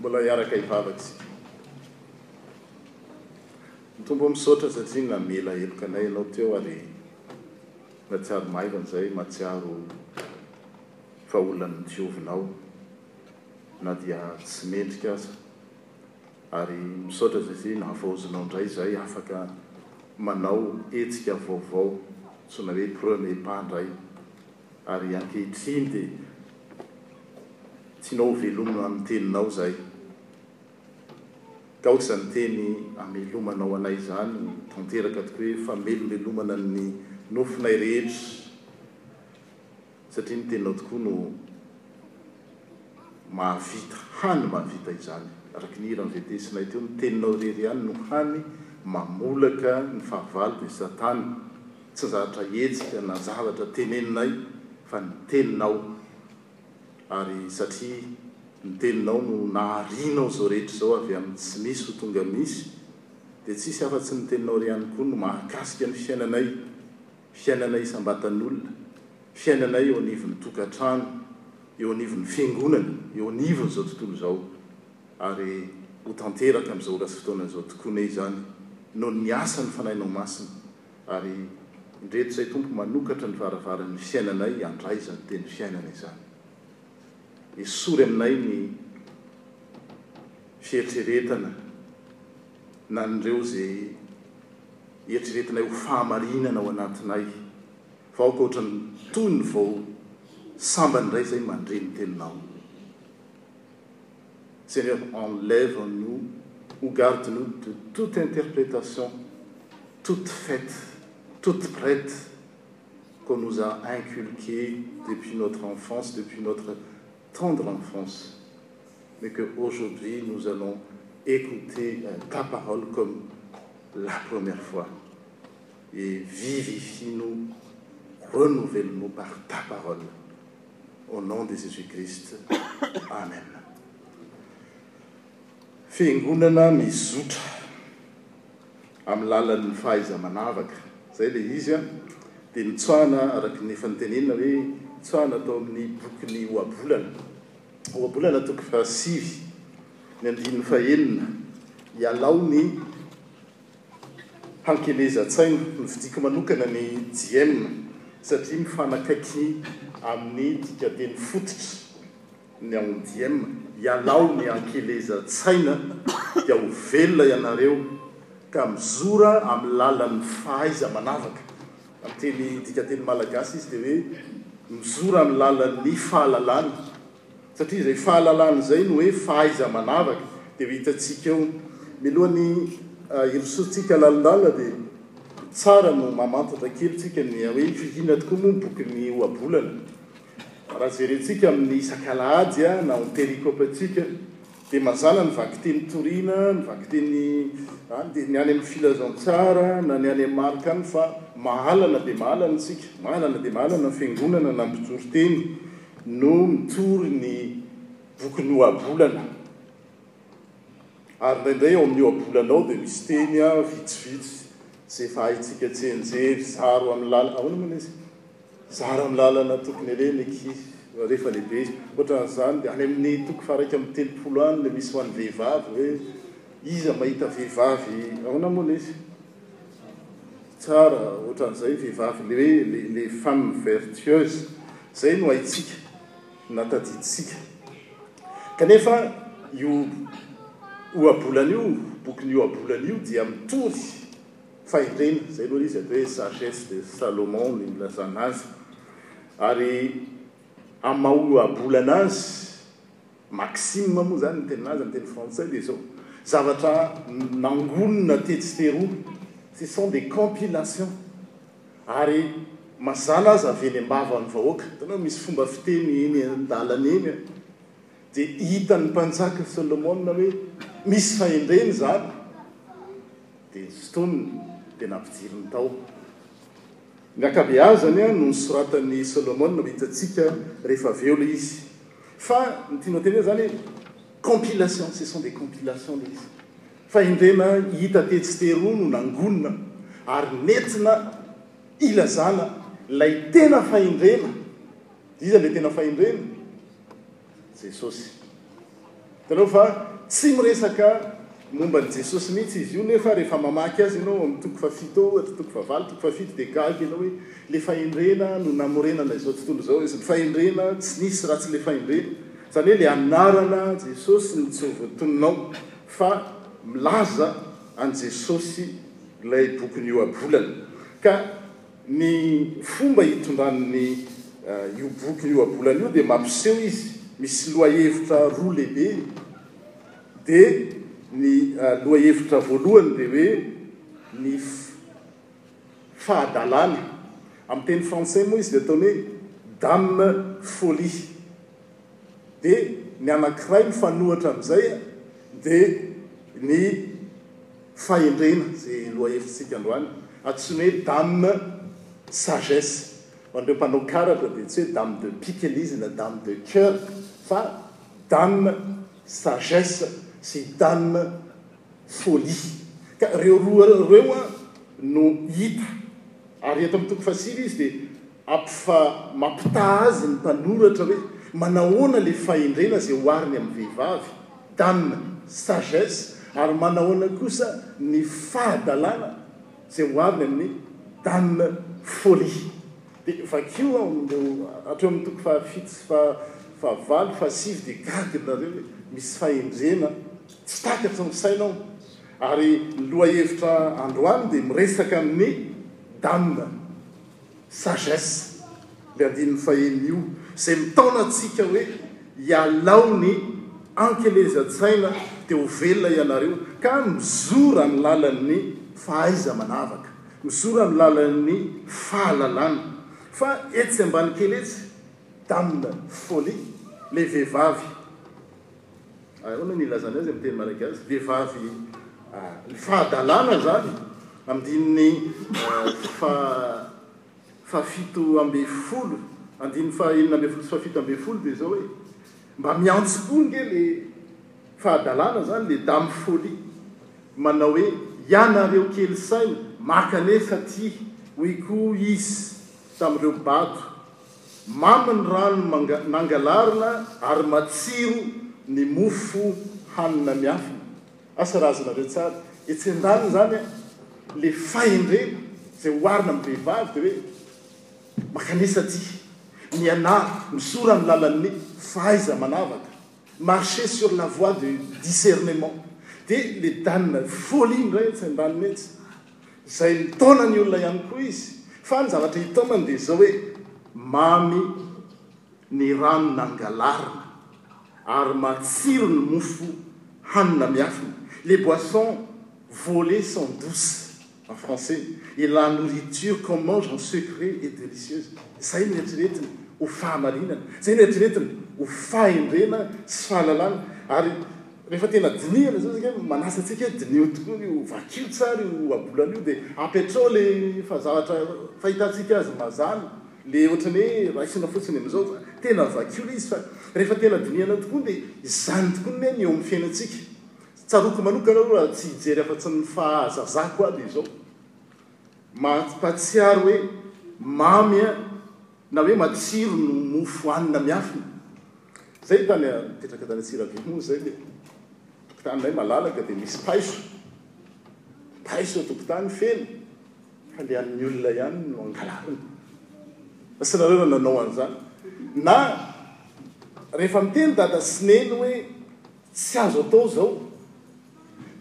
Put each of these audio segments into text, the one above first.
Mbola hiaraka hivavaka isika. Tompo misaotra satria namela heloka anay ianao teo ary natsiaro maivana izay matsiaro fa olona nodiovina ao na dia tsy mendrika aza ary misaotra satria nahavaozinao indray izay afaka manao hetsika vaovao antsoina hoe premier pas indray Ary ankehitriny dia tianao hovelomina amin'ny teninao izay. Ka aoka izany teny hamelomanao anay izany tanteraka tokoa hoe famelombelomana ny nofonay rehetra, satria ny teninao tokoa no mahavita, hany mahavita izany. Araka ny hira noventesinay teo, ny teninao irery ihany no hany mamolaka ny fahavalon'i Satana. Tsy zatra hetsika na zavatra teneninay fa ny teninao ary satria ny teninao no naharianao izao rehetra izao avy amin'ny tsy misy ho tonga misy dia tsisy afatsy ny teninao ry ihany koa no mahakasika ny fiainanay, fiainanay isam-batan'olona, fiainanay eo anivon'ny tokantrano, eo anivon'ny fiangonana, eo anivon'izao tontolo izao ary ho tanteraka amin'izao ora sy fotoana izao tokoane izany noho ny asan'ny Fanahinao Masina Ary ireto izay Tompo manokatra ny varavaran'ny fiainanay handray izany teny fiainana izany. Esory aminay ny fieritreretana na an'ireo izay eritreretinay ho fahamarinana ao anatinay fa aoka ohatran'ny toy ny vao sambany indray izay mandre ny teninao. za enleve ano ho garde-no de toute interprétation tote fate tote prete ko no za inculque depuis notre enfance depuis notre tendre enfance mai que aujourd'hui nous allons écouter euh, ta parole comme la première fois e virifie no renouvelle mot par ta parole au nom de Jesus Christ Amen Fiangonana mizotra amin'ny lalan'ny fahaiza-manavaka izay ilay izy an, dia nitsoahana araka ny efa notenenina hoe nitsoahana tao amin'ny bokin'ny Ohabolana, Ohabolana toko fahasivy ny andininy fahenina, ialao ny Hankelezan-tsaina no fidiko manokana ny JM satria mifanakaiky amin'ny dikanteny fototra ny ao amin'ny JM, ialao ny hankelezan-tsaina dia ho velona ianareo ka mizora amin'ny lalan'ny fahaiza-manavaka. Amin'ny teny dikanteny malagasy izy dia hoe mizora amin'ny lalan'ny fahalalana. Satria izay fahalalana izay no hoe fahaiza-manavaka, dia ho hitantsika eo. Milohan'ny hirosoantsika lalindalina dia tsara no mamantatra kely tsika ny hoe firiana tokoa moa ny bokin'ny Ohabolana. Raha jerentsika amin'ny isan-kalahady na ny pericopes-ntsika Dia mazàna ny vakiteny toriana, ny vakiteny any dia ny any amin'ny filazantsara na ny any amin'ny marika any fa mahalana dia mahalana isika, mahalana dia mahalana ny fiangonana na ny mpitory teny no mitory ny bokin'ny ohabolana. Ary indraindray ao amin'ny ohabolana ao dia misy teny vitsivitsy izay efa haintsika tsianjery, zaro amin'ny làlana, ahoana moa ilay izy? Zara amin'ny lalana tokony alehany ankizy raha rehefa lehibe izy. Ankoatran'izany dia any amin'ny toko faha-iraika amby telopolo any ilay misy ho an'ny vehivavy hoe iza mahita vehivavy ahoana moa ilay izy? Tsara ohatran'izay vehivavy ilay hoe les, les femmes vertueuses. Izay no haintsika na tadidintsika. Kanefa io ohabolana io, bokin'ny ohabolana io dia mitory Fahendrena, izay aloha izy atao hoe sagesse de Salomon no ilazana azy, ary amin'ny maha ohabolana azy, maxime moa izany ny tenina azy amin'ny teny frantsay, dia izao, zavatra nangonina tetsy teroa, ce sont des compilations, ary mazàna aza avy eny am-bavan'ny vahoaka, hitanao misy fomba fiteny eny an-dalana eny an, dia hitan'ny mpanjaka Solomona hoe misy fahendrena izany, Dia ny fotoana dia nampijiriny tao. Ny ankabeazany no nosoratan'i Solomona ho hitantsika rehefa avy eo ilay izy. Fa ny tiany hotenenana izany hoe compilation, ce sont des compilations ilay izy. Fahendrena hita tetsy teroa no nangonina ary nentina hilazana ilay tena fahendrena. Iza ilay tena fahendrena? Jesosy. Hitanao fa tsy miresaka momba an'i Jesosy mihitsy izy io, nefa rehefa mamaky azy ianao ao amin'ny toko fahafito ao ohatra, toko fahavalo, toko fahafito, dia gaga ianao hoe ilay fahendrena no namorenana izao tontolo izao izy, ny fahendrena tsy nisy raha tsy ilay fahendrena, izany hoe ilay anarana Jesosy no tsy voatonona ao, fa milaza an'i Jesosy ilay bokin'ny ohabolana. Ka. Ny fomba itondran'ny io boky ny ohabolana io dia mampiseho izy misy lohahevitra roa lehibe dia ny lohahevitra voalohany dia hoe ny fahadalana amin'ny teny frantsay moa izy dia ataony hoe dame folie dia ny anankiray mifanohitra amin'izay dia ny fahendrena, izay lohahevitsika androany, antsoina hoe dame sagesse, ho an'ireo mpanao karatra dia tsy hoe dame de pique le izy na dame de coeur fa dame sagesse sy dame folie, ka ireo roa ireo no hita ary eto amin'ny toko fahasivy izy dia App fa mampitaha azy ny mpanoratra hoe manahoana le fahendrena ze ohariny amin'ny vehivavy, dame, sagesse, ary manahoana kosa ny fahadalana ze ohariny amin'ny dame, folie. Dia vakio ao amin'ireo hatreo amin'ny toko fahafito sy fahavalo, fahasivy dia gaga nareo hoe misy fahendrena tsy takatry ny saina ao. Ary ny lohahevitra androany dia miresaka amin'ny dame. Sagesse ny andininy faheny io izay mitaona antsika hoe ialao ny ankelezan-tsaina dia ho velona ianareo ka mizora amin'ny lalan'ny fahaiza-manavaka, mizora amin'ny lalan'ny fahalalana fa etsy ambany kely etsy, dame folie, ilay vehivavy. Ahoana ny ilazana azy amin'ny teny malagasy? Vehivavy fahadalana izany, andininy fahafito ambin'ny folo, andininy fahenina ambin'ny folo sy fahafito ambin'ny folo dia izao hoe, mba miantsom-po nge ilay fahadalana izany, ilay dame folie manao hoe, ianareo kely saina, maka anefa aty, hoy koa izy tamin'ireo bado Mamy ny rano manga nangalarina ary matsiro ny mofo hanina miafina. Asa raha azonareo tsara etsy andaniny izany an! Ilay fahendrena izay oharina amin'ny vehivavy dia hoe makanesa atsika, mianara, misaora ny lalan'ny fahaiza-manavaka, marcher sur la voie du discernement. Dia ilay danina folie indray etsy andaniny etsy. Izay mitaona ny olona ihany koa izy. Fa ny zavatra hitaomany dia izao hoe, Mamy ny rano nangalarina, ary matsiro ny mofo hanina miafina, les boissons volées sont douces, en français, et la nourriture qu'on mange en secret est délicieuse. Izay no eritreretiny ho fahamarinana. Izay no eritreretiny ho fahendrena sy fahalalana. Ary. Rehefa tena dinihana izao isika, manasa antsika hoe diniho tokoa io, vakio tsara io ohabolana io dia apetraho ilay efa zavatra fahitantsika azy mazana, ilay ohatran'ny hoe raisina fotsiny amin'izao fa tena vakio ilay izy fa rehefa tena dinihana tokoa dia izany tokoa anie ny eo amin'ny fiainantsika. Tsaroako manokana aloha raha tsy hijery afa-tsy ny fahazazako ahy dia izao, mampahatsiaro hoe mamy an! Na hoe matsiro no mofo hanina miafina. Zay tany a mipetraka tany Antsirabe moa zay le tokotaninay malalaka de misy paiso. Paiso an-tokotany feno fa le an'ny olona ihany no angalarina. Asa nareo raha nanao an'zany. Na rehefa miteny dada sy neny hoe tsy azo atao zao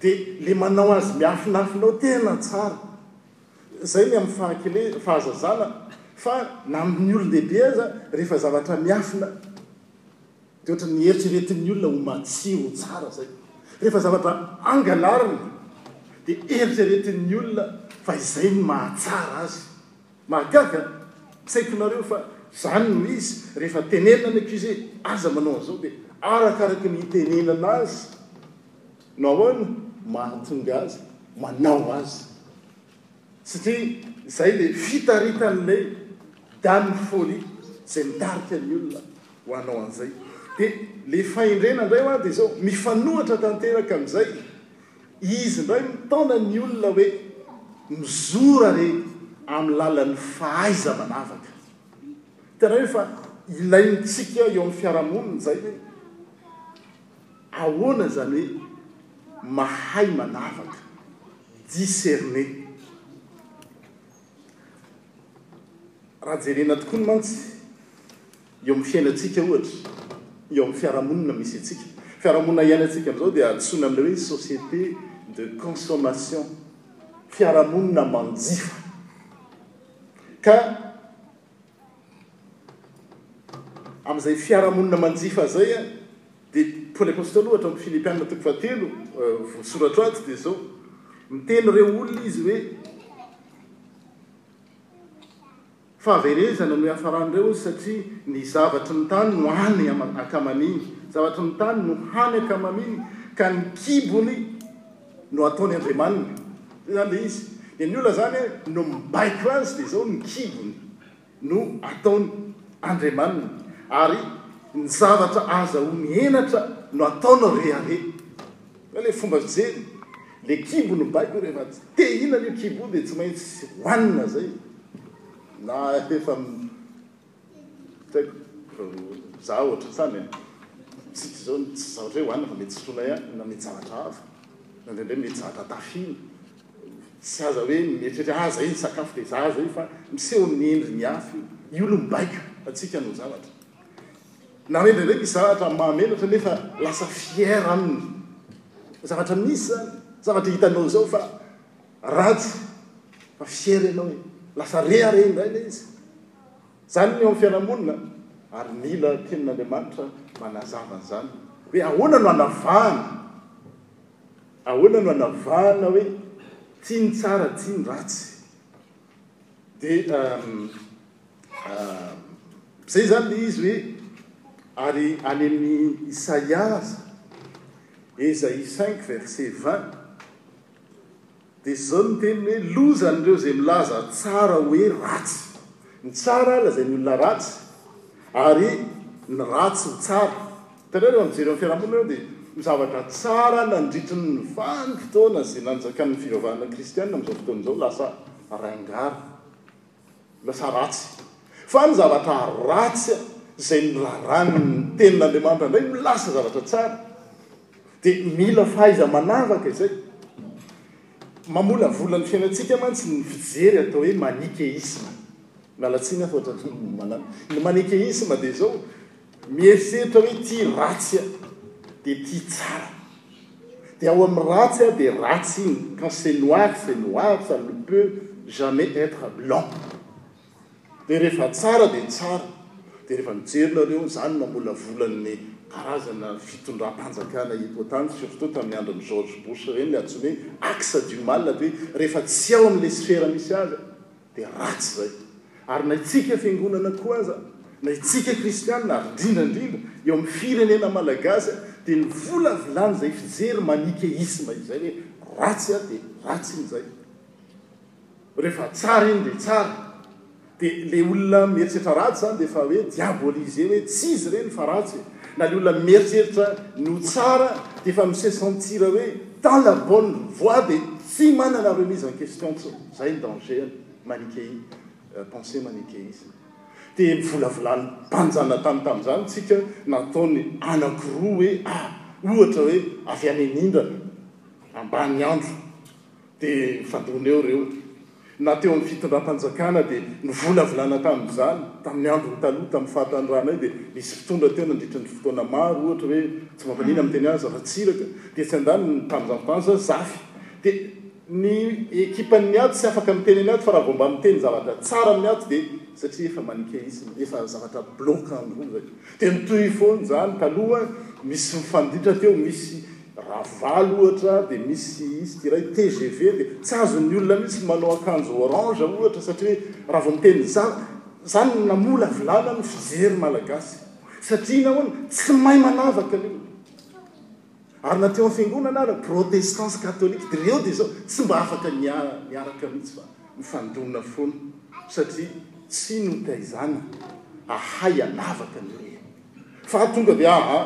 de le manao azy miafinafina ao tena tsara. Izay ny amin'ny fahazazana fa na amin'ny olon-dehibe aza rehefa zavatra miafina dia ohatran'ny eritreretin'ny olona ho matsiro ho tsara izay. Rehefa zavatra angalarina dia eritreretin'ny olona fa izay no mahatsara azy. Mahagaga an! Tsaikonareo fa izany no izy rehefa tenenina ny accusé aza manao an'izao dia arakaraky ny itenenana azy. Nahoana mahatonga azy manao azy? Satria izay ilay fitaritan'ilay dame folie izay mitarika ny olona ho hanao an'izay. Dia ilay fahendrena indray ho'a dia izao, mifanohitra tanteraka amin'izay, izy indray mitaona ny olona hoe mizora re amin'ny lalan'ny fahaiza-manavaka. Hitanareo fa ilaintsika eo amin'ny fiarahamonina izay ve? Ahoana izany hoe mahay manavaka, discerner? Raha jerena tokoany mantsy, eo amin'ny fiainantsika ohatra, eo amin'ny fiarahamonina misy antsika, fiarahamonina iainantsika amin'izao dia antsoina amin'ilay hoe société de consommation, fiarahamonina manjifa, ka. Amin'izay fiarahamonina manjifa izay an, dia Paoly Apostoly ohatra amin'ny Filipiana toko fahatelo, voasoratra ato dia izao, miteny ireo olona izy hoe, fahaverezana no hiafaran'ireo hoy satria ny zavatry ny tany no hany ankamaniny, zavatry ny tany no hany ankamaniny ka ny kibony, no ataony andriamaniny zay zany le izy de ny olona zany no mibaiko azy de zao ny kibony no ataony andriamaniny ary ny zavatra azahoany henatra no ataony reare zay le fomba fijery le kibo no baiko rehefa tsy te hinana io kibo io de tsy maintsy hoanina zay na efa Teko ro za ohatra zany e! Tsy tsy zao tsy za ohatry hoe hoanina fa mety sotroina ihany na mety zavatra hafa na ndraindray mety zavatra tafiny tsy aza hoe mieritreritra aza io ny sakafo de za aza io fa miseho ny endriny hafa io io lo mibaiko antsika no zavatra na hoe ndraindray misy zavatra mahamenatra nefa lasa fier aminy zavatra misy zany zavatra hitanao zao fa ratsy fa fier ianao lasa rehareny indray le izy Izany ny eo amin'ny fiarahamonina ary mila tenin'Andriamanitra manazava an'izany hoe ahoana no anavahana, ahoana no anavahana hoe ty ny tsara ty ny ratsy. Dia izay izany ilay izy hoe ary any amin'ny Isaia aza, Esaïe cinq verset vingt, Dia izao ny teniny hoe, Loza an'ireo izay milaza tsara hoe ratsy. Ny tsara lazain'ny olona ratsy, ary ny ratsy ho tsara. Hitanareo, raha mijery amin'ny fiarahamonina ianareo, dia ny zavatra tsara nandritry ny vanim-potoana izay nanjakan'ny fivavahana kristiana amin'izao fotoana izao, lasa rain-gary. Lasa ratsy. Fa ny zavatra ratsy izay noraràn'ny Tenin'Andriamanitra indray no lasa zavatra tsara. Dia mila fahaiza-manavaka izay. Mamolavola ny fiainantsika mantsy ny fijery atao hoe manikeisma. Miala tsiny aho fa ohatran'ny manana. Ny manikeisma dia izao, Mieritreritra hoe ity ratsy aho dia ity tsara. Dia ao amin'ny ratsy aho dia ratsy iny. Quand c'est noir, c'est noir, ça ne peut jamais être blanc. Dia rehefa tsara dia tsara. Dia rehefa mijery nareo izany mamolavola ny karazana fitondram-panjakana eto an-tany, surtout tamin'ny andron'i George Bush ireny, ilay antsoina hoe axe du mal, dia hoe rehefa tsy ao amin'ilay sfera misy azy, dia ratsy izay. Ary na itsika fiangonana koa aza, na itsika kristianina, ary indrindra indrindra eo amin'ny firenena malagasy, dia ny volavilan'izay fijery manikeisma izay hoe ratsy dia ratsy iny izay. Rehefa tsara iny dia tsara. Dia ilay olona mieritreritra ratsy izany dia efa hoe diaboliser hoe tsy izy ireny fa ratsy e. Na ilay olona mieritreritra ny ho tsara dia efa mi se sentir hoe dans la bonne voie dia tsy manana remise en question intsony. Zay ny danger manichéen, pensée manichéiste. Dia nivolavolany mpanjanatany tamin'izany tsika nataony anakiroa hoe a, ohatra hoe avy any anindrana, Ambaniandro, dia nifandona eo reo. Na teo amin'ny fitondram-panjakana dia nivolavolana tamin'izany, tamin'ny androny taloha, tamin'ny fahatandranay dia nisy mpitondra teo nandritra ny fotoana maro ohatra hoe tsy mampaninona miteny azy Ratsiraka, dia tsy handany ny mpanjantan za, zafy, dia. Ny ekipan'ny ady tsy afaka miteny an'io ady fa raha vao mba miteny zavatra tsara amin'ny ady dia satria efa manike isiny, efa zavatra bloque en roue izay. Dia mitohy foana izany, taloha misy mifanditra teo, misy ravalo ohatra dia misy isika iray tgv dia tsy azon'ny olona mihitsy ny manao akanjo orange ohatra satria hoe raha vao miteny izany, izany no namolavolana ny fijery malagasy satria nahoana? tsy mahay manavaka ny olona. Ary na teo amin'ny fiangonana ara, protestant sy katolika, dia ireo dia izao, tsy mba afaka miaraka mihitsy fa mifandona foana, satria tsy notaizana ahay hanavaka ny re. Fa tonga dia aa,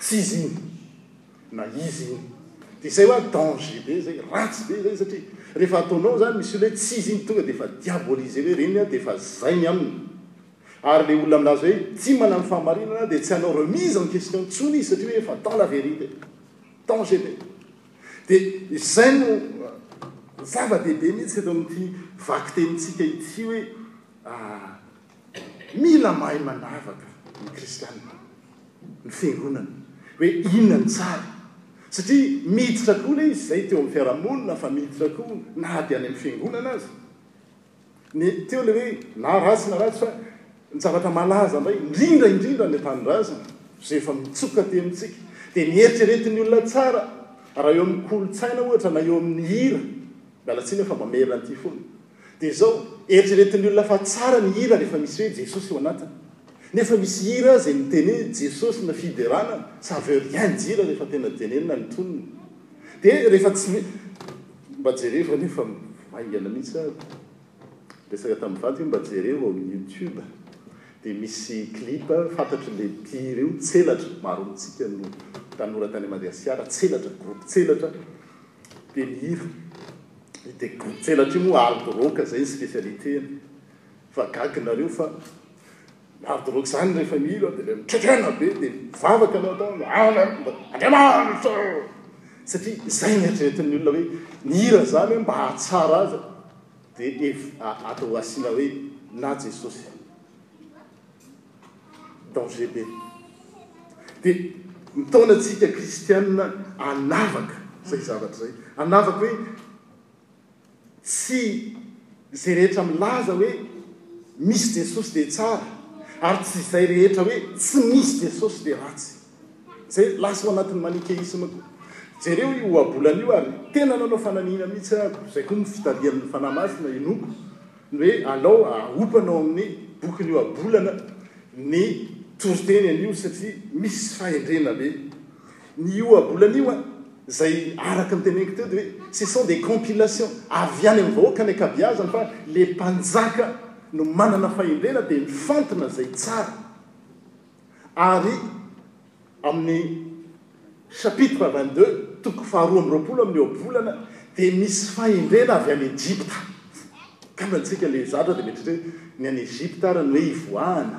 tsy izy iny, na izy iny. Dia izay hoa danger be izay, ratsy be izay, satria rehefa ataonao izany, misy olona hoe tsy izy iny, tonga dia efa diabolisé hoe ireny dia efa izay ny aminy. Ary le olona milaza hoe tsy manana fahamarinana dia tsy hanao remise en question intsony izy satria hoe efa dans la vérité. Dans je vais. Dia izay no zava-dehibe mihitsy eto amin'ity vakitenintsika ity hoe mila mahay manavaka ny kristianina, ny fiangonana hoe inona ny tsara. Satria miditra koa le izy izay teo amin'ny fiarahamonina fa miditra koa na dia any amin'ny fiangonana aza. Ny teo ilay hoe na ratsy na ratsy fa ny zavatra malaza indray indrindra indrindra ny tanindrazana izay efa mitsoka teny amintsika dia ny eritreretin'ny olona tsara raha eo amin'ny kolontsaina ohatra na eo amin'ny hira, miala tsiny aho fa mba merina an'ity foana, dia izao eritreretin'ny olona fa tsara ny hira rehefa misy hoe Jesosy eo anatiny nefa misy hira izay miteny hoe Jesosy na fiderana ça veut rien dire rehefa tena tenenina ny tonony dia rehefa tsy Mba jereo anie fa mivaingana mihitsy ary resaka tamin'ny vadiko mba jereo ao youtube dia misy clip fantatry le pi reo tselatra maro amintsika no tanora tany Madgasiara tselatra groupe tselatra dia mihira ity groupe tselatra io moa hard rock zay ny spécialité-ny fa gaga nareo fa Mampidoroka izany rehefa mihira aho dia ilay mitretrena be dia ny vavaka no atao hoe anareo Andriamanitra ô! satria izay no eritreretin'ny olona hoe ny hira izany hoe mba hahatsara azy dia ev atao asiana hoe na Jesosy danger be dia mitaona antsika kristianina hanavaka izay zavatra izay hanavaka hoe Tsy izay rehetra milaza hoe misy Jesosy dia tsara ary tsy izay rehetra hoe tsy misy Jesosy dia ratsy. Izay lasa ao anatin'ny manikeisma koa. Jereo io ohabolana io ary tena nanao fananihina mihitsy aho, izay koa no fitadihan'ny Fanahy Masina henoiko, ny hoe alao aompana ao amin'ny bokin'ny ohabolana ny toriteny anio satria misy fahendrena be. Ny ohabolana io an, izay araka ny teneniko teo dia hoe ce sont des compilations avy any amin'ny vahoaka ny ankabiazany fa le mpanjaka no manana fahendrena dia mifantina izay tsara ary amin'ny chapitre vingt deux toko faharoa amby roapolo amin'ny ohabolana dia misy fahendrena avy any Egypta angamba antsika le zatra dia mieritreritra hoe ny any Egypta ary ny hoe hivoahana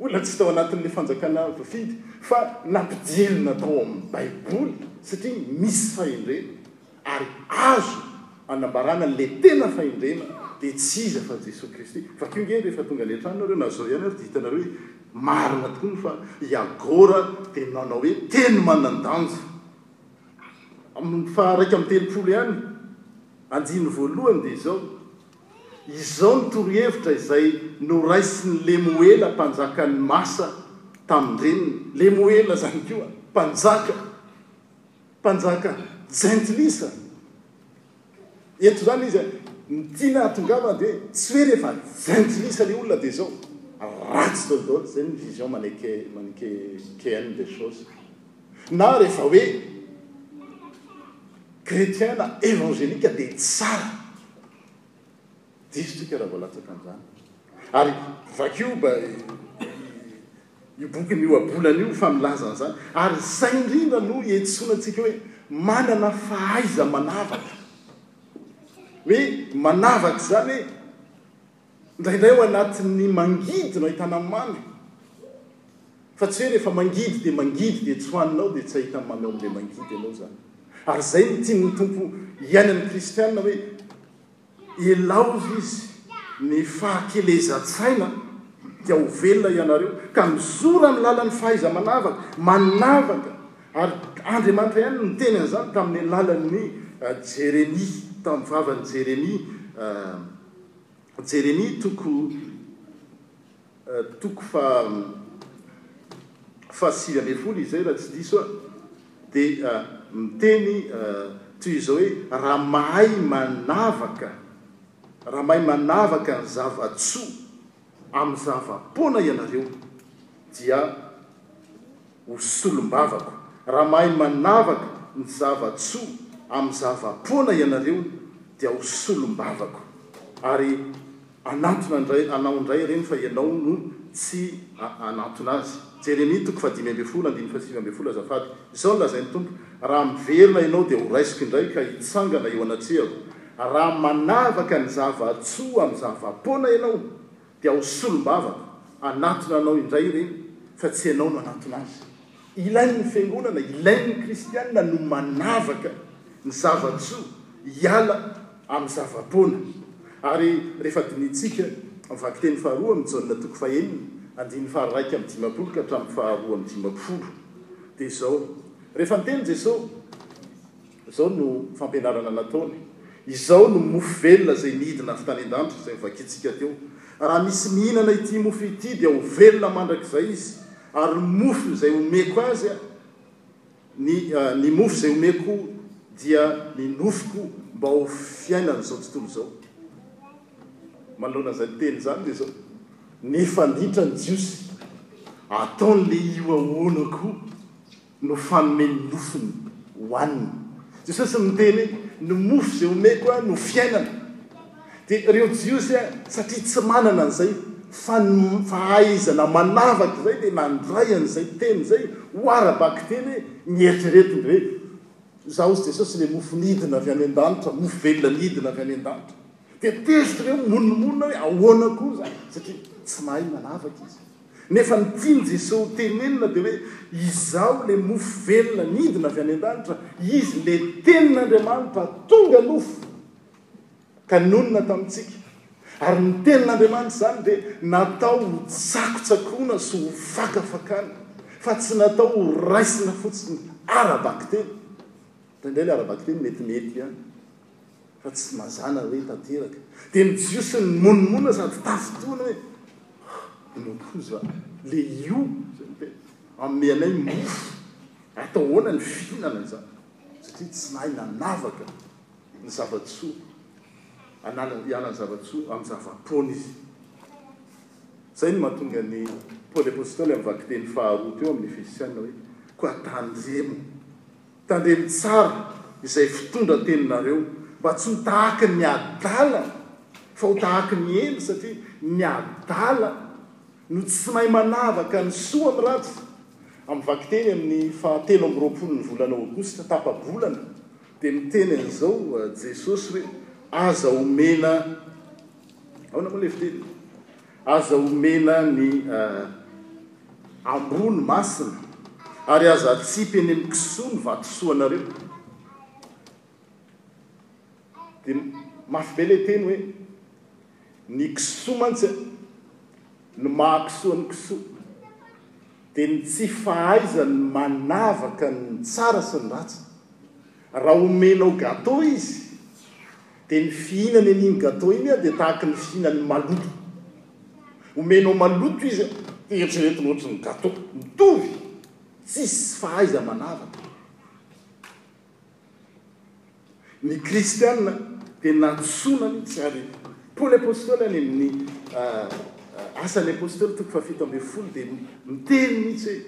Olona tsy tao anatin'ny fanjakana voafidy fa nampidirina tao amin'ny Baiboly satria misy fahendrena ary azo anambarana le tena fahendrena dia tsy iza fa Jesoa Kristy. Vakio nge rehefa tonga any an-trano nareo na zao ihany ary dia hitanareo hoe marina tokoa ny fa i Agora dia nanao hoe teny manan-danja amin'ny faha iraika amby telopolo ihany andininy voalohany dia izao. Izao no torohevitra izay noraisin'i Lemoela mpanjakan'i Masa tamin-dreniny, Lemoela izany koa mpanjaka, mpanjaka jentilisa. Eto izany izy, ny tiany hahatongavana dia tsy hoe rehefa jentilisa ilay olona dia izao. Ratsy izao daholo, izay ny vision manichéenne des choses. Na rehefa hoe chrétien na évangélique dia tsara. Diso tsika raha voalatsaka an'izany. Ary vakio ba io bokiny ohabolana io fa milaza an'izany. Ary izay indrindra no iantsoana antsika hoe manana fahaiza-manavaka. Hoe manavaka izany hoe. Indraindray ao anatin'ny mangidy no ahitana mamy, fa tsy hoe rehefa mangidy dia mangidy dia tsy hohanina ao dia tsy ahitana mamy ao amin'ilay mangidy ianao izany. Ary izay no tian'ny Tompo hiainan'ny kristiana hoe elaozy izy ny fahakelezan-tsaina dia ho velona ianareo ka mijoro amin'ny lalan'ny fahaiza-manavaka, manavaka ary Andriamanitra ihany no niteny an'izany tamin'ny alalan'ny Jeremia, tamin'ny vavan'i Jeremia. Jeremia toko toko faha faha sivy ambin'ny folo izay raha tsy diso aho dia miteny toy izao hoe raha mahay manavaka raha mahay manavaka ny zava-tsoa amin'ny zava-poana ianareo dia Ho solombavako, raha mahay manavaka ny zava-tsoa amin'ny zava-poana ianareo dia ho solombavako, ary anantona indray anao indray ireny fa ianao no tsy hanantona azy. Jeremia toko fahadimy ambin'ny folo andininy fahasivy ambin'ny folo Azafady, izao no lazain'ny Tompo, Raha miverina ianao dia horaisiko indray ka hitsangana eo anatrehako, raha manavaka ny zava-tsoa amin'ny zava-poana ianao, Dia ho solombavako hanatona anao indray ireny fa tsy ianao no hanatona azy. Ilain'ny Fiangonana, ilain'ny Kristianina no manavaka ny zava-tsoa hiala amin'ny zava-poana. Ary rehefa dinihintsika ny vakiteny faharoa amin'i Jaona toko fahenina, andininy faha-iraika amby dimampolo ka hatramin'ny faharoa amby dimampolo, dia izao, Rehefa niteny Jesoa, Izao no fampianarana nataony, Izao no mofo velona izay nidina avy tany an-danitra, izay novakintsika teo. Raha misy mihinana ity mofo ity dia ho velona mandrakizay izy, ary ny mofo izay homeko azy, ny, ny mofo izay homeko dia ny nofoko mba ho fiainany izao tontolo izao. Manoloana an'izany teny izany dia izao, Nifanditra ny Jiosy, Ataon'ilay io ahoana koa? no fanome ny mofony hohanina. Jesosy no niteny hoe, Ny mofo izay omeko no fiainana. Dia ireo Jiosy satria tsy manana an'izay fahaizana manavaka izay dia nandray an'izay teny izay ho ara-bakiteny hoe nieritreretiny hoe, Izaho sy Jesosy ilay mofo nidina avy any an-danitra, mofo velona nidina avy any an-danitra. Dia tezitra ireo mimonomonona hoe, Ahoana koa izany? Satria tsy mahay manavaka izy. Nefa ny tiany Jeso ho tenenina dia hoe Izaho le mofo velona nidina avy any an-danitra, Izy le Tenin'Andriamanitra tonga nofo ka nonina tamintsika. Ary ny Tenin'Andriamanitra izany dia natao ho tsakotsakoana sy ho fakafakana fa tsy natao ho raisina fotsiny ara-bakiteny. Indraindray ilay ara-bakiteny metimety ihany. fa tsy mazàna hoe tanteraka, dia ny Jiosy nimonomonona sady tafintohina hoe, Inona koa izany? Lehio izay miteny, Hanome anay mofo? Atao ahoana ny fihinana izany? Satria tsy nahay nanavaka ny zava-tsoa, hanala hiala ny zava-tsoa amin'ny zava-poana izy. Izay no mahatonga an'i Paoly Apostoly amin'ny vakiteny faharoa teo amin'ny Efesiana hoe, Koa tandremo Tandremo tsara izay fitondran-teninareo mba tsy ho tahaky ny adala fa ho tahaky ny eny satria ny adala no tsy mahay manavaka ny soa amin'ny ratsy. Amin'ny vakiteny amin'ny fahatelo amby roapolon'ny volana Aogositra tapa-bolana dia miteny an'izao Jesosy hoe aza omena, aona moa ilay fiteny? Aza omena ny ambony masina ary aza atsipy eny amin'ny kisoa ny vatosoanareo. Dia mafy be ilay teny hoe ny kisoa mantsy no maha kisoa ny kisoa. Dia ny tsy fahaizan'ny manavaka ny tsara sy ny ratsy. Raha omenao gateau izy. Dia ny fihinany an'iny gateau iny dia tahaka ny fihinan'ny maloto. Omenao maloto izy an, dia eritreretiny ohatry ny gateau. Mitovy, tsisy fahaiza-manavaka. Ny kristiana dia nantsoina mihitsy ary Paoly apostoly any amin'ny Asan'ny apostoly toko fahafito ambin'ny folo dia miteny mihitsy hoe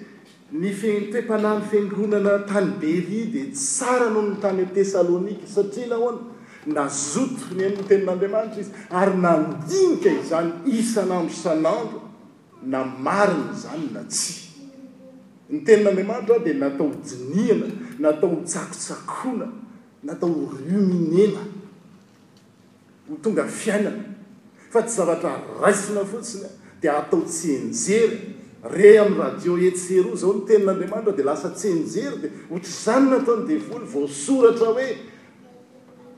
Ny fehentepana ny fiangonana tany Beria dia tsara noho ny tany Tesalonika. Satria nahoana? Nazoto nihaino ny Tenin'Andriamanitra izy, ary nandinika izany isan'andro isan'andro na marina izany na tsia. Ny Tenin'Andriamanitra dia natao hodinihana, natao hotsakotsakoana, natao horuminena. Ho tonga fiainana fa tsy zavatra raisina fotsiny dia atao tsienjery re amin'ny radio etsy eroa izao ny tenin'Andriamanitra dia lasa tsienjery dia ohatr'izany nataon'ny devoly voasoratra hoe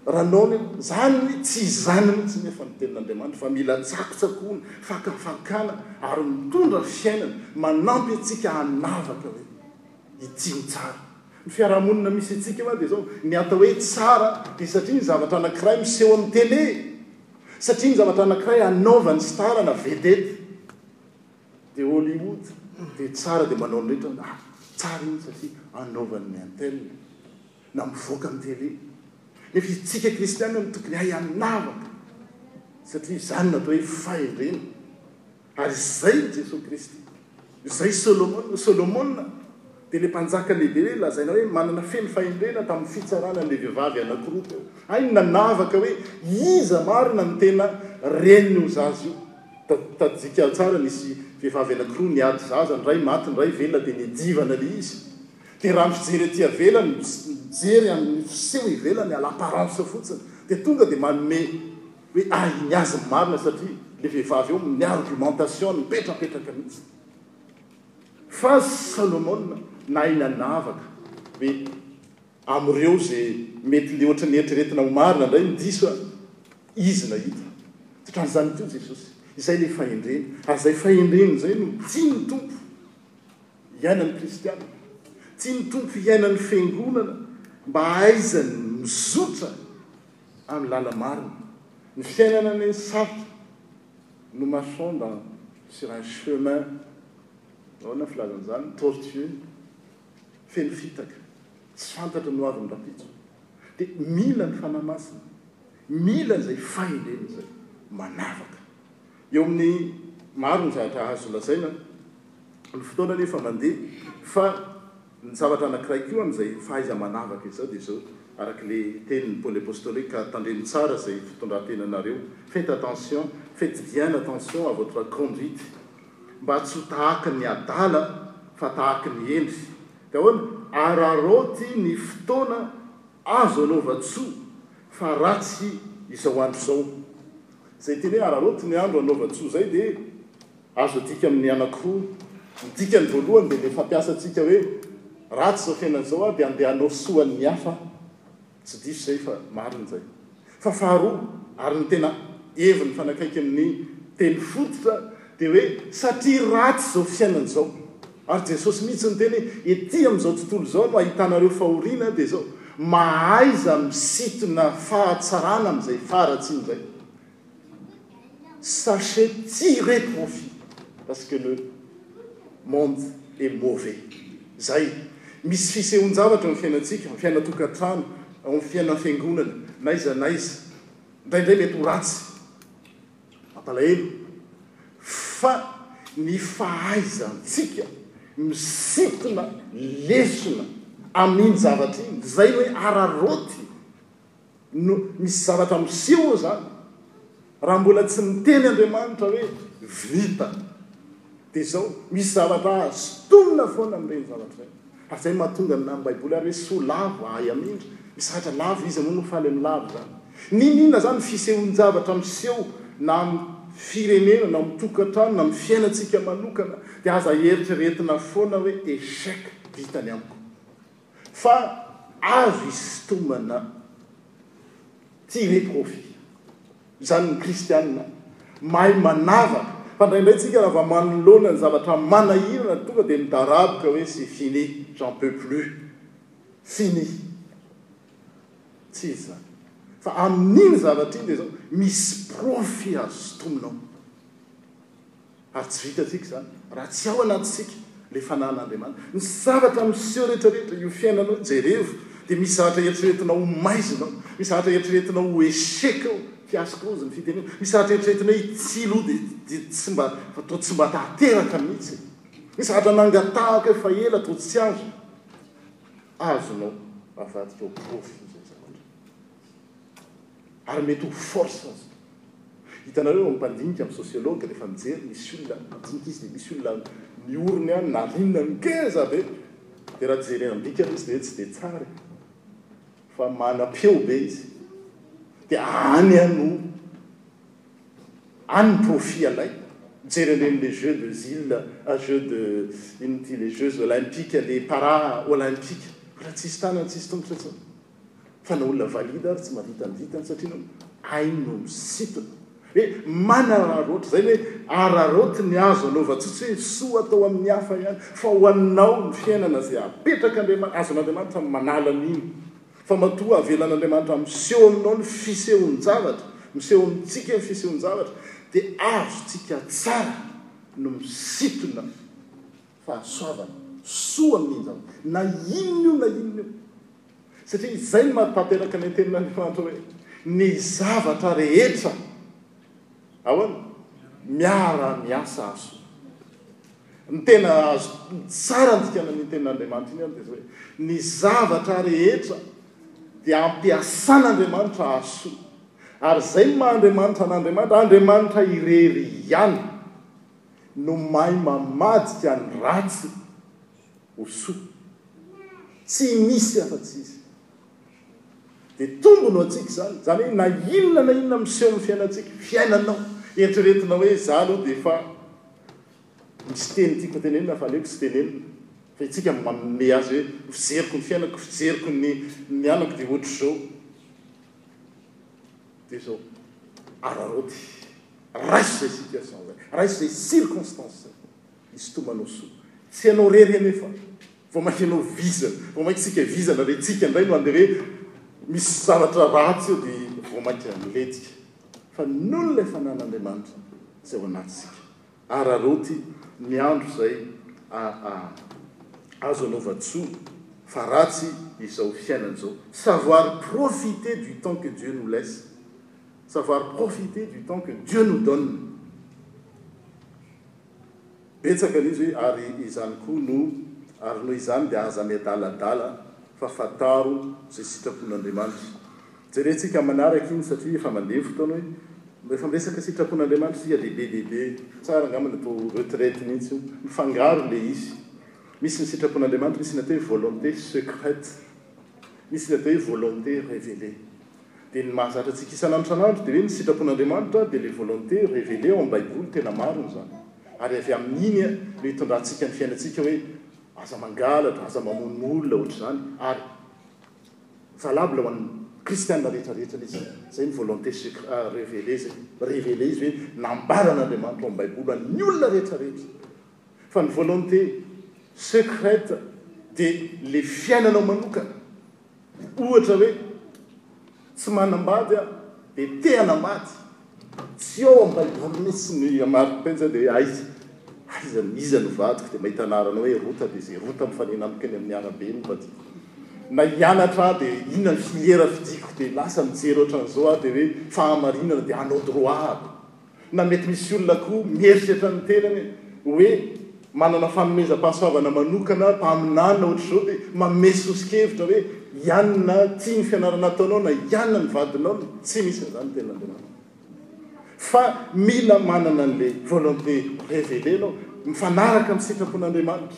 Ranona izany hoe tsy izany mihitsy nefa ny tenin'Andriamanitra fa mila tsakotsakoana fakafakana ary mitondra fiainana manampy antsika hanavaka hoe ity no tsara Ny fiarahamonina misy antsika io an dia izao, ny atao hoe tsara dia satria ny zavatra anankiray miseho amin'ny tele, satria ny zavatra anankiray anaovan'ny star na vedette de Hollywood dia tsara dia manao ny rehetra hoe ah tsara iny satria anaovan'ny untel na mivoaka amin'ny tele, nefa isika kristiana no tokony hay hanavaka satria izany no atao hoe fahendrena. Ary izay i Jesoa Kristy, izay Solomona, Solomona dia ilay mpanjaka lehibe hoe lazaina hoe manana feno fahendrena tamin'ny fitsarana an'ilay vehivavy anankiroa teo. Hay ny nanavaka hoe iza marina no tena renin'io zaza io. Ta, tadidika tsara, nisy vehivavy anankiroa niady zaza, ny iray maty, ny iray velona, dia niadivana ilay izy. Dia raha ny fijery aty avelany, mijery amin'ny fiseho ivelany, à l'apparence fotsiny, dia tonga dia manome. hoe ahy ny azy ny marina satria le vehivavy eo amin'ny argumentation mipetrapetraka mihitsy fa Salomona nahay nanavaka hoe amin'ireo izay mety le ohatran'ny eritreretina ho marina indray ny diso a, izy nahita ohatran'izany teo Jesosy, izay le fahendreny ary izay fahendreny izay no tian'ny Tompo hiainan'ny kristiana, tian'ny Tompo hiainan'ny fiangonana mba hahaizany mizotra Amin'ny lala-marina. Ny fiainana anie ny sarotra no marchons dans sur un chemin, ahoana ny filazana izany, tortueux, feno fitaka, tsy fantatra ny hoaviny rahampitso. Dia mila ny Fanahy Masina, mila izay fahendrena izay, manavaka. Eo amin'ny maro ny zavatra azo lazaina, ny fotoana anefa mandeha fa Ny zavatra anankiray koa amin'izay fahaiza-manavaka izao dia izao, araka ilay tenin'i Paoly Apostôly, ka tandremo tsara izay fitondran-tenanareo, faites attention, faites bien attention à votre conduite, mba tsy ho tahaky ny adala fa tahaky ny hendry. Dia ahoana? Araraoty ny fotoana azo anaovan-tsoa, fa ratsy izao andro izao. Izay teny hoe araraoty ny andro anaovan-tsoa izay dia. Azo adika amin'ny anankiroa. Ny dikany voalohany dia ilay fampiasantsika hoe ratsy izao fiainana izao aho dia handeha hanao soa an'ny hafa aho. Tsy diso izay fa marina izay. Fa faharoa, ary ny tena heviny mifanakaiky amin'ny teny fototra dia hoe satria ratsy izao fiainana izao. Ary Jesosy mihitsy niteny hoe ety amin'izao tontolo izao no ahitanareo fahoriana dia izao. Mahaiza misintona fahatsarana amin'izay faharatsiana izay. Sachez tirer profit parce que le monde est mauvais zay. Misy fisehoan-javatra eo amin'ny fiainantsika, amin'ny fiainan-tokantrano, ao amin'ny fiainan'ny fiangonana, n'aiza n'aiza. Indraindray mety ho ratsy, mampalahelo, fa ny fahaizantsika misintona lesona amin'iny zavatra iny, izay no hoe araraoty. no misy zavatra miseho izany, raha mbola tsy niteny Andriamanitra hoe vita, dia izao, misy zavatra azo tonona foana amin'ireny zavatra ireny. Ary izay no mahatonga ny Baiboly ary hoe soa lavo ahy amindry, misy zavatra lavo izy, moa no faly amin'ny lavo izany. N'inon'inona izany fisehoan-javatra miseho na amin'ny firenena na amin'ny tokantrano na amin'ny fiainantsika manokana dia aza eritreretina foana hoe échec, vita ny amiko. fa azo isintomana tirer profit izany ny kristiana mahay manavaka fa indraindray tsika raha vao manoloana ny zavatra manahirana tonga dia midaraboka hoe c'est fini j'en peux plus fini tsy izy zany fa amin'iny zavatra iny dia zao misy profit azo sintominao Ary tsy vitantsika izany raha tsy ao anatintsika ilay Fanahin'Andriamanitra. Ny zavatra miseho rehetrarehetra, io fiainanao, jerevo, dia misy zavatra eritreretinao ho maizina ao, misy zavatra eritreretinao ho échec ao, fiasco hozy ny fitenenana, misy zavatra eritreretinao hoe ity aloha dia tsy mba, toa tsy mba tanteraka mihitsy e! Misy zavatra nangatahako efa ela toa tsy azo. Azonao avadika ho profy izay zavatra. Ary mety ho force aza. Hitanareo ny mpandinika, ny sociologue rehefa mijery misy olona mandinika izy dia misy olona ny orony any nalina ngeza be dia raha jerena ambikany izy dia hoe tsy dia tsara e. Fa manam-peo be izy. Dia any any no any ny profit alaina. Mijery an'ireny les jeux de zile, jeux de inona ity, les jeux olympiques, les para olympiques. Mbola tsisy tanana, tsisy tongotra intsony. fa na olona valide ary tsy mahavita ny vitany satria no ainy no misintona hoe manararaotra izay ny hoe araraoty ny azo anaovantsika tsy hoe soa atao amin'ny hafa ihany fa ho anao ny fiainana izay apetrak'Andriamanitra azon'Andriamanitra ny manala an'iny fa matoa avelan'Andriamanitra miseho aminao ny fisehon-javatra miseho amintsika ny fisehon-javatra dia azontsika tsara no misintona fahasoavana, soa mihintsana, na inona io na inona io. Satria izay no mahatanteraka ilay tenin'Andriamanitra hoe, Ny zavatra rehetra, ahoana? miara-miasa hahasoa. Ny tena azo tsara andikana an'iny tenin'Andriamanitra iny ary dia izao hoe, Ny zavatra rehetra dia ampiasan'Andriamanitra hahasoa. Ary izay no maha-Andriamanitra an'Andriamanitra, Andriamanitra irery ihany. no mahay mamadika ny ratsy ho soa. Tsy misy afa-tsy Izy. Dia tombony ho antsika izany. Izany hoe na inona na inona miseho amin'ny fiainantsika, fiainanao, eritreretinao hoe izaho aloha dia efa misy teny tiako hotenenina fa aleoko tsy tenenina. Fa isika manome azy hoe fijeriko ny fiainako, fijeriko ny anako dia ohatr'izao. Dia izao, araraoty, raiso izay situation izay, raiso izay circonstance izay, hisintomanao soa. Tsy ianao rery anefa vao mainka ianao vizana, vao mainka isika vizana re, tsika indray no andeha re, misy zavatra ratsy eo dia vao mainka milentika. Fa ny olona efa anan'Andriamanitra izay ao anatintsika, Araraoty ny andro zay aa. Azo anaova tsoa fa ratsy izao fiainana izao. Savoir profiter du temps que Dieu nous laisse, savoir profiter du temps que Dieu nous donne. Betsaka ny izy hoe ary izany koa no ary noho izany dia aza miadaladala fa fantaro izay sitrapon'Andriamanitra. Jerentsika amin'ny manaraka iny satria efa mandeha ny fotoana hoe rehefa miresaka sitrapon'Andriamanitra isika dia be dia be tsara angamba ny atao retraite mihitsy io. Mifangaro ilay izy. Misy ny sitrapon'Andriamanitra, misy ny atao hoe volonté secrète, misy ny atao hoe volonté révélée. Dia ny mahazatra antsika isan'andro isan'andro dia hoe ny sitrapon'Andriamanitra dia ilay volonté révélée ao amin'ny Baiboly, tena marina izany. Ary avy amin'iny no itondrantsika ny fiainantsika hoe aza mangalatra, aza mamono olona, hoatr'izany, ary. valable ho an'ny kristiana rehetra rehetra ilay izy. Izay ny volonté secret ah révélée izay. Révélée izy hoe nambaran'Andriamanitra ao amin'ny Baiboly ho an'ny olona rehetra rehetra. Fa ny volonté secrète dia ilay fiainanao manokana. Ohatra hoe Tsy manambady aho dia te hanambady. Tsy ao amin'ny Baiboly mihitsy ny hamari-penja dia aiza aiza ny iza no vadiko dia mahita anarana hoe Rota dia izay Rota mifanena amiko eny amin'ny arabe no vadiko. Na hianatra aho dia inona ny filière fidiko dia lasa mijery ohatran'izao aho dia hoe fahamarinana dia hanao droit aho. Na mety misy olona koa mieritreritra ny tenany hoe manana fanomezam-pahasoavana manokana, mpaminany na ohatr'izao, dia manome soso-kevitra hoe ianona tia ny fianarana ataonao na ianona ny vadinao no tsy misy an'izany ny Tenin'Andriamanitra. Fa mila manana an'ilay volonté révélée ianao, mifanaraka amin'ny sitrapon'Andriamanitra.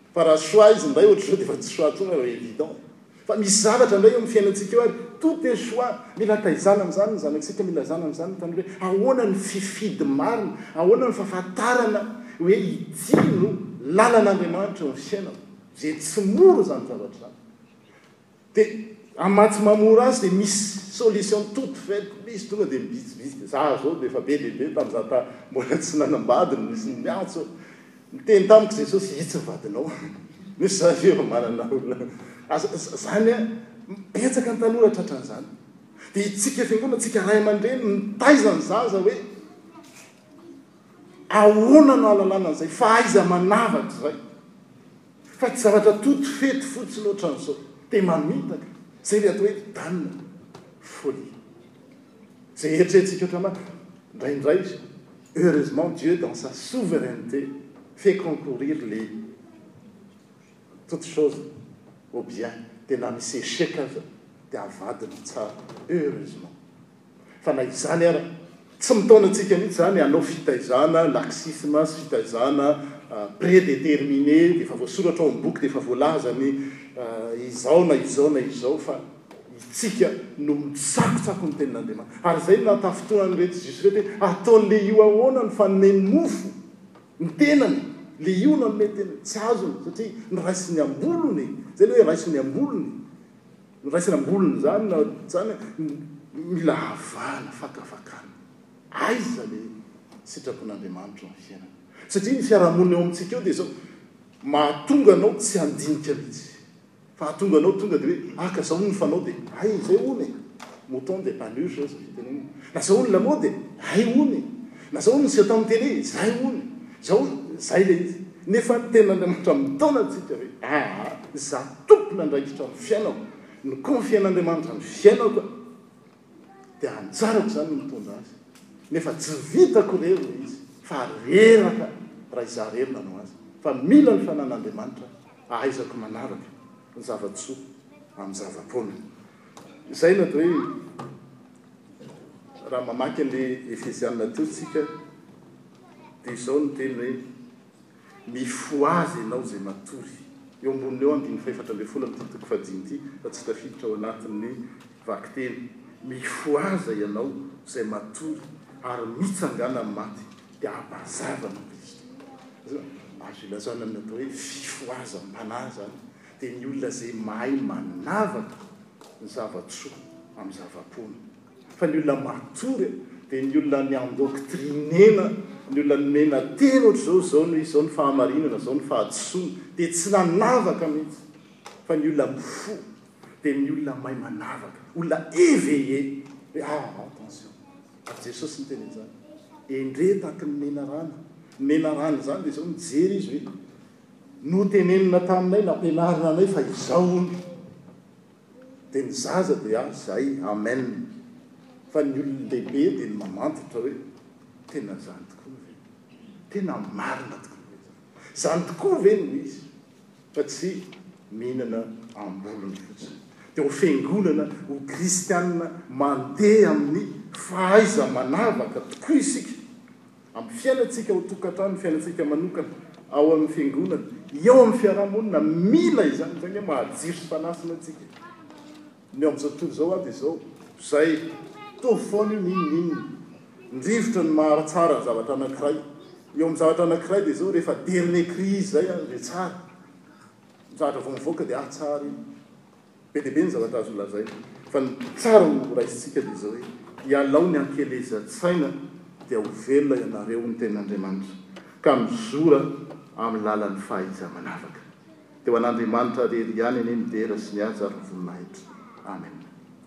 Fa raha choix izy indray ohatr'izao dia efa tsy choix tsony aho evident fa misy zavatra indray eo amin'ny fiainantsika eo ary tout est choix mila taizana amin'izany ny zanatsika mila zana amin'izany ny tanora hoe ahoana ny fifidy marina ahoana ny fahafantarana hoe ity no lalan'Andriamanitra eo amin'ny fiainana izay tsy mora izany zavatra izany Dia am maha tsy maha mora azy dia misy solution toute faite misy tonga dia mibitsibitsika za zao dia efa be dia be tam za ta mbola tsy nanambady no nisy niantso niteny tamiko jesosy hitsy ny vadinao nefa za ve efa manana olona aza zany a betsaka ny tanora tratran zany dia itsika fiangonana tsika ray aman-dreny mitaiza ny zaza hoe ahoana no alalana an'izay fahaiza manavatra izay Fa tsy zavatra tutu fety fotsiny otran'izao dia mamitaka izay ilay atao hoe dana, folie. Izay eritreretintsika otran'ahy indraindray, heureusement Dieu dans sa souveraineté fait concourir les toutes choses au bien dia na misy échec aza dia avadiny tsara heureusement. Fa na izany ara, tsy mitaona antsika mihitsy izany hanao fitaizana laxisme sy fitaizana prédéterminé, dia efa voasoratra ao amin'ny boky, dia efa voalaza ny izao na izao na izao, fa itsika no mitsakotsako ny tenin'Andriamanitra. Ary izay no nahatafintohinan'ireto Jiosy ireto hoe, Ataon'ilay io ahoana ny fanome ny mofo ny tenany? Ilay io nanome ny tenany. Tsy azony, satria noraisiny am-bolony e! Izay ilay hoe raisiny am-bolony. Noraisina am-bolony izany na tsaina mila havahana fakafakana. Aiza le sitrapon'Andriamanitra eo amin'ny fiainana? Satria ny fiarahamonina eo amintsika eo dia izao mahatonga anao tsy handinika mihitsy. Fa hahatonga anao tonga dia hoe haka zao ny fanao dia hay izay hono e! Mouton de Panurge hozy ny fitenenana. Na zao ny lamaody e! Hay hono e! Na zao ny miseho tao amin'ny télé e! Zay hono e! Zao, zay le izy. Nefa ny tenin'Andriamanitra mitaona antsika hoe aa za. Tompon'andraikitra ny fiainako, ni-confier an'Andriamanitra ny fiainako aho, dia anjarako izany ny mitondra azy, nefa tsy vitako irery ilay izy fa reraka raha izaho irery nanao azy, fa mila ny fananan'Andriamanitra ahaizako manaraka ny zava-tsoa amin'ny zava-poana. Izay no atao hoe, raha mamaky an'ilay Efesiana teo isika, dia izao ny teny hoe. Mifohaza ianao izay matory eo amboniny eo andininy fahefatra ambin'ny folo amin'ity toko fahadimy ity fa tsy tafiditra ao anatin'ny vakiteny. Mifohaza ianao izay matory ary mitsangàna amin'ny maty dia hampazava anao Kristy. Azo ilazana amin'ny atao hoe fifohazam-panahy izany dia ny olona izay mahay manavaka ny zava-tsoa amin'ny zava-poana. Fa ny olona matory dia ny olona ni-endoctriner-na, ny olona nomena teny ohatr'izao, izao no izy, izao no fahamarinana, izao no fahadisoana, dia tsy nanavaka mihitsy. Fa ny olona mifoha dia ny olona mahay manavaka, olona éveillé, hoe ah, attention. Ary Jesosy niteny an'izany. Endrey tahaky ny menarana. Ny menarana izany dia izao, nijery izy hoe, Notenenina taminay, nampianarina anay fa izao hono. Dia ny zaza dia aho izay, amen! Fa ny olon-dehibe dia ny mamantatra hoe, tena izany tokoa ve? Tena marina tokoa ve izany? Izany tokoa ve no izy? Fa tsy mihinana ambolony fotsiny. Dia ho fiangonana, ho kristiana mandeha amin'ny fahaiza-manavaka tokoa isika. amin'ny fiainantsika ao an-tokantrano, ny fiainantsika manokana, ao amin'ny fiangonana, eo amin'ny fiarahamonina, mila izany, izany hoe mahajiro sy manasina antsika. Ny eo amin'izao tontolo izao ary dia izao, izay, mitovy foana io n'inona n'inona, ny rivotra no maharatsara ny zavatra anankiray, eo amin'ny zavatra anankiray dia izao, rehefa dernier cri izy izay ary dia tsara, ny zavatra vao mivoaka dia ah tsara iny. Be dia be ny zavatra azo lazaina fa ny tsara no horaisintsika dia izao hoe, ialao ny ankelezan-tsaina dia ho velona ianareo ny tenin'Andriamanitra ka mizora amin'ny lalan'ny fahaiza-manavaka. Dia ho an'Andriamanitra rery ihany anie ny dera sy ny haja ary ny voninahitra. Amen.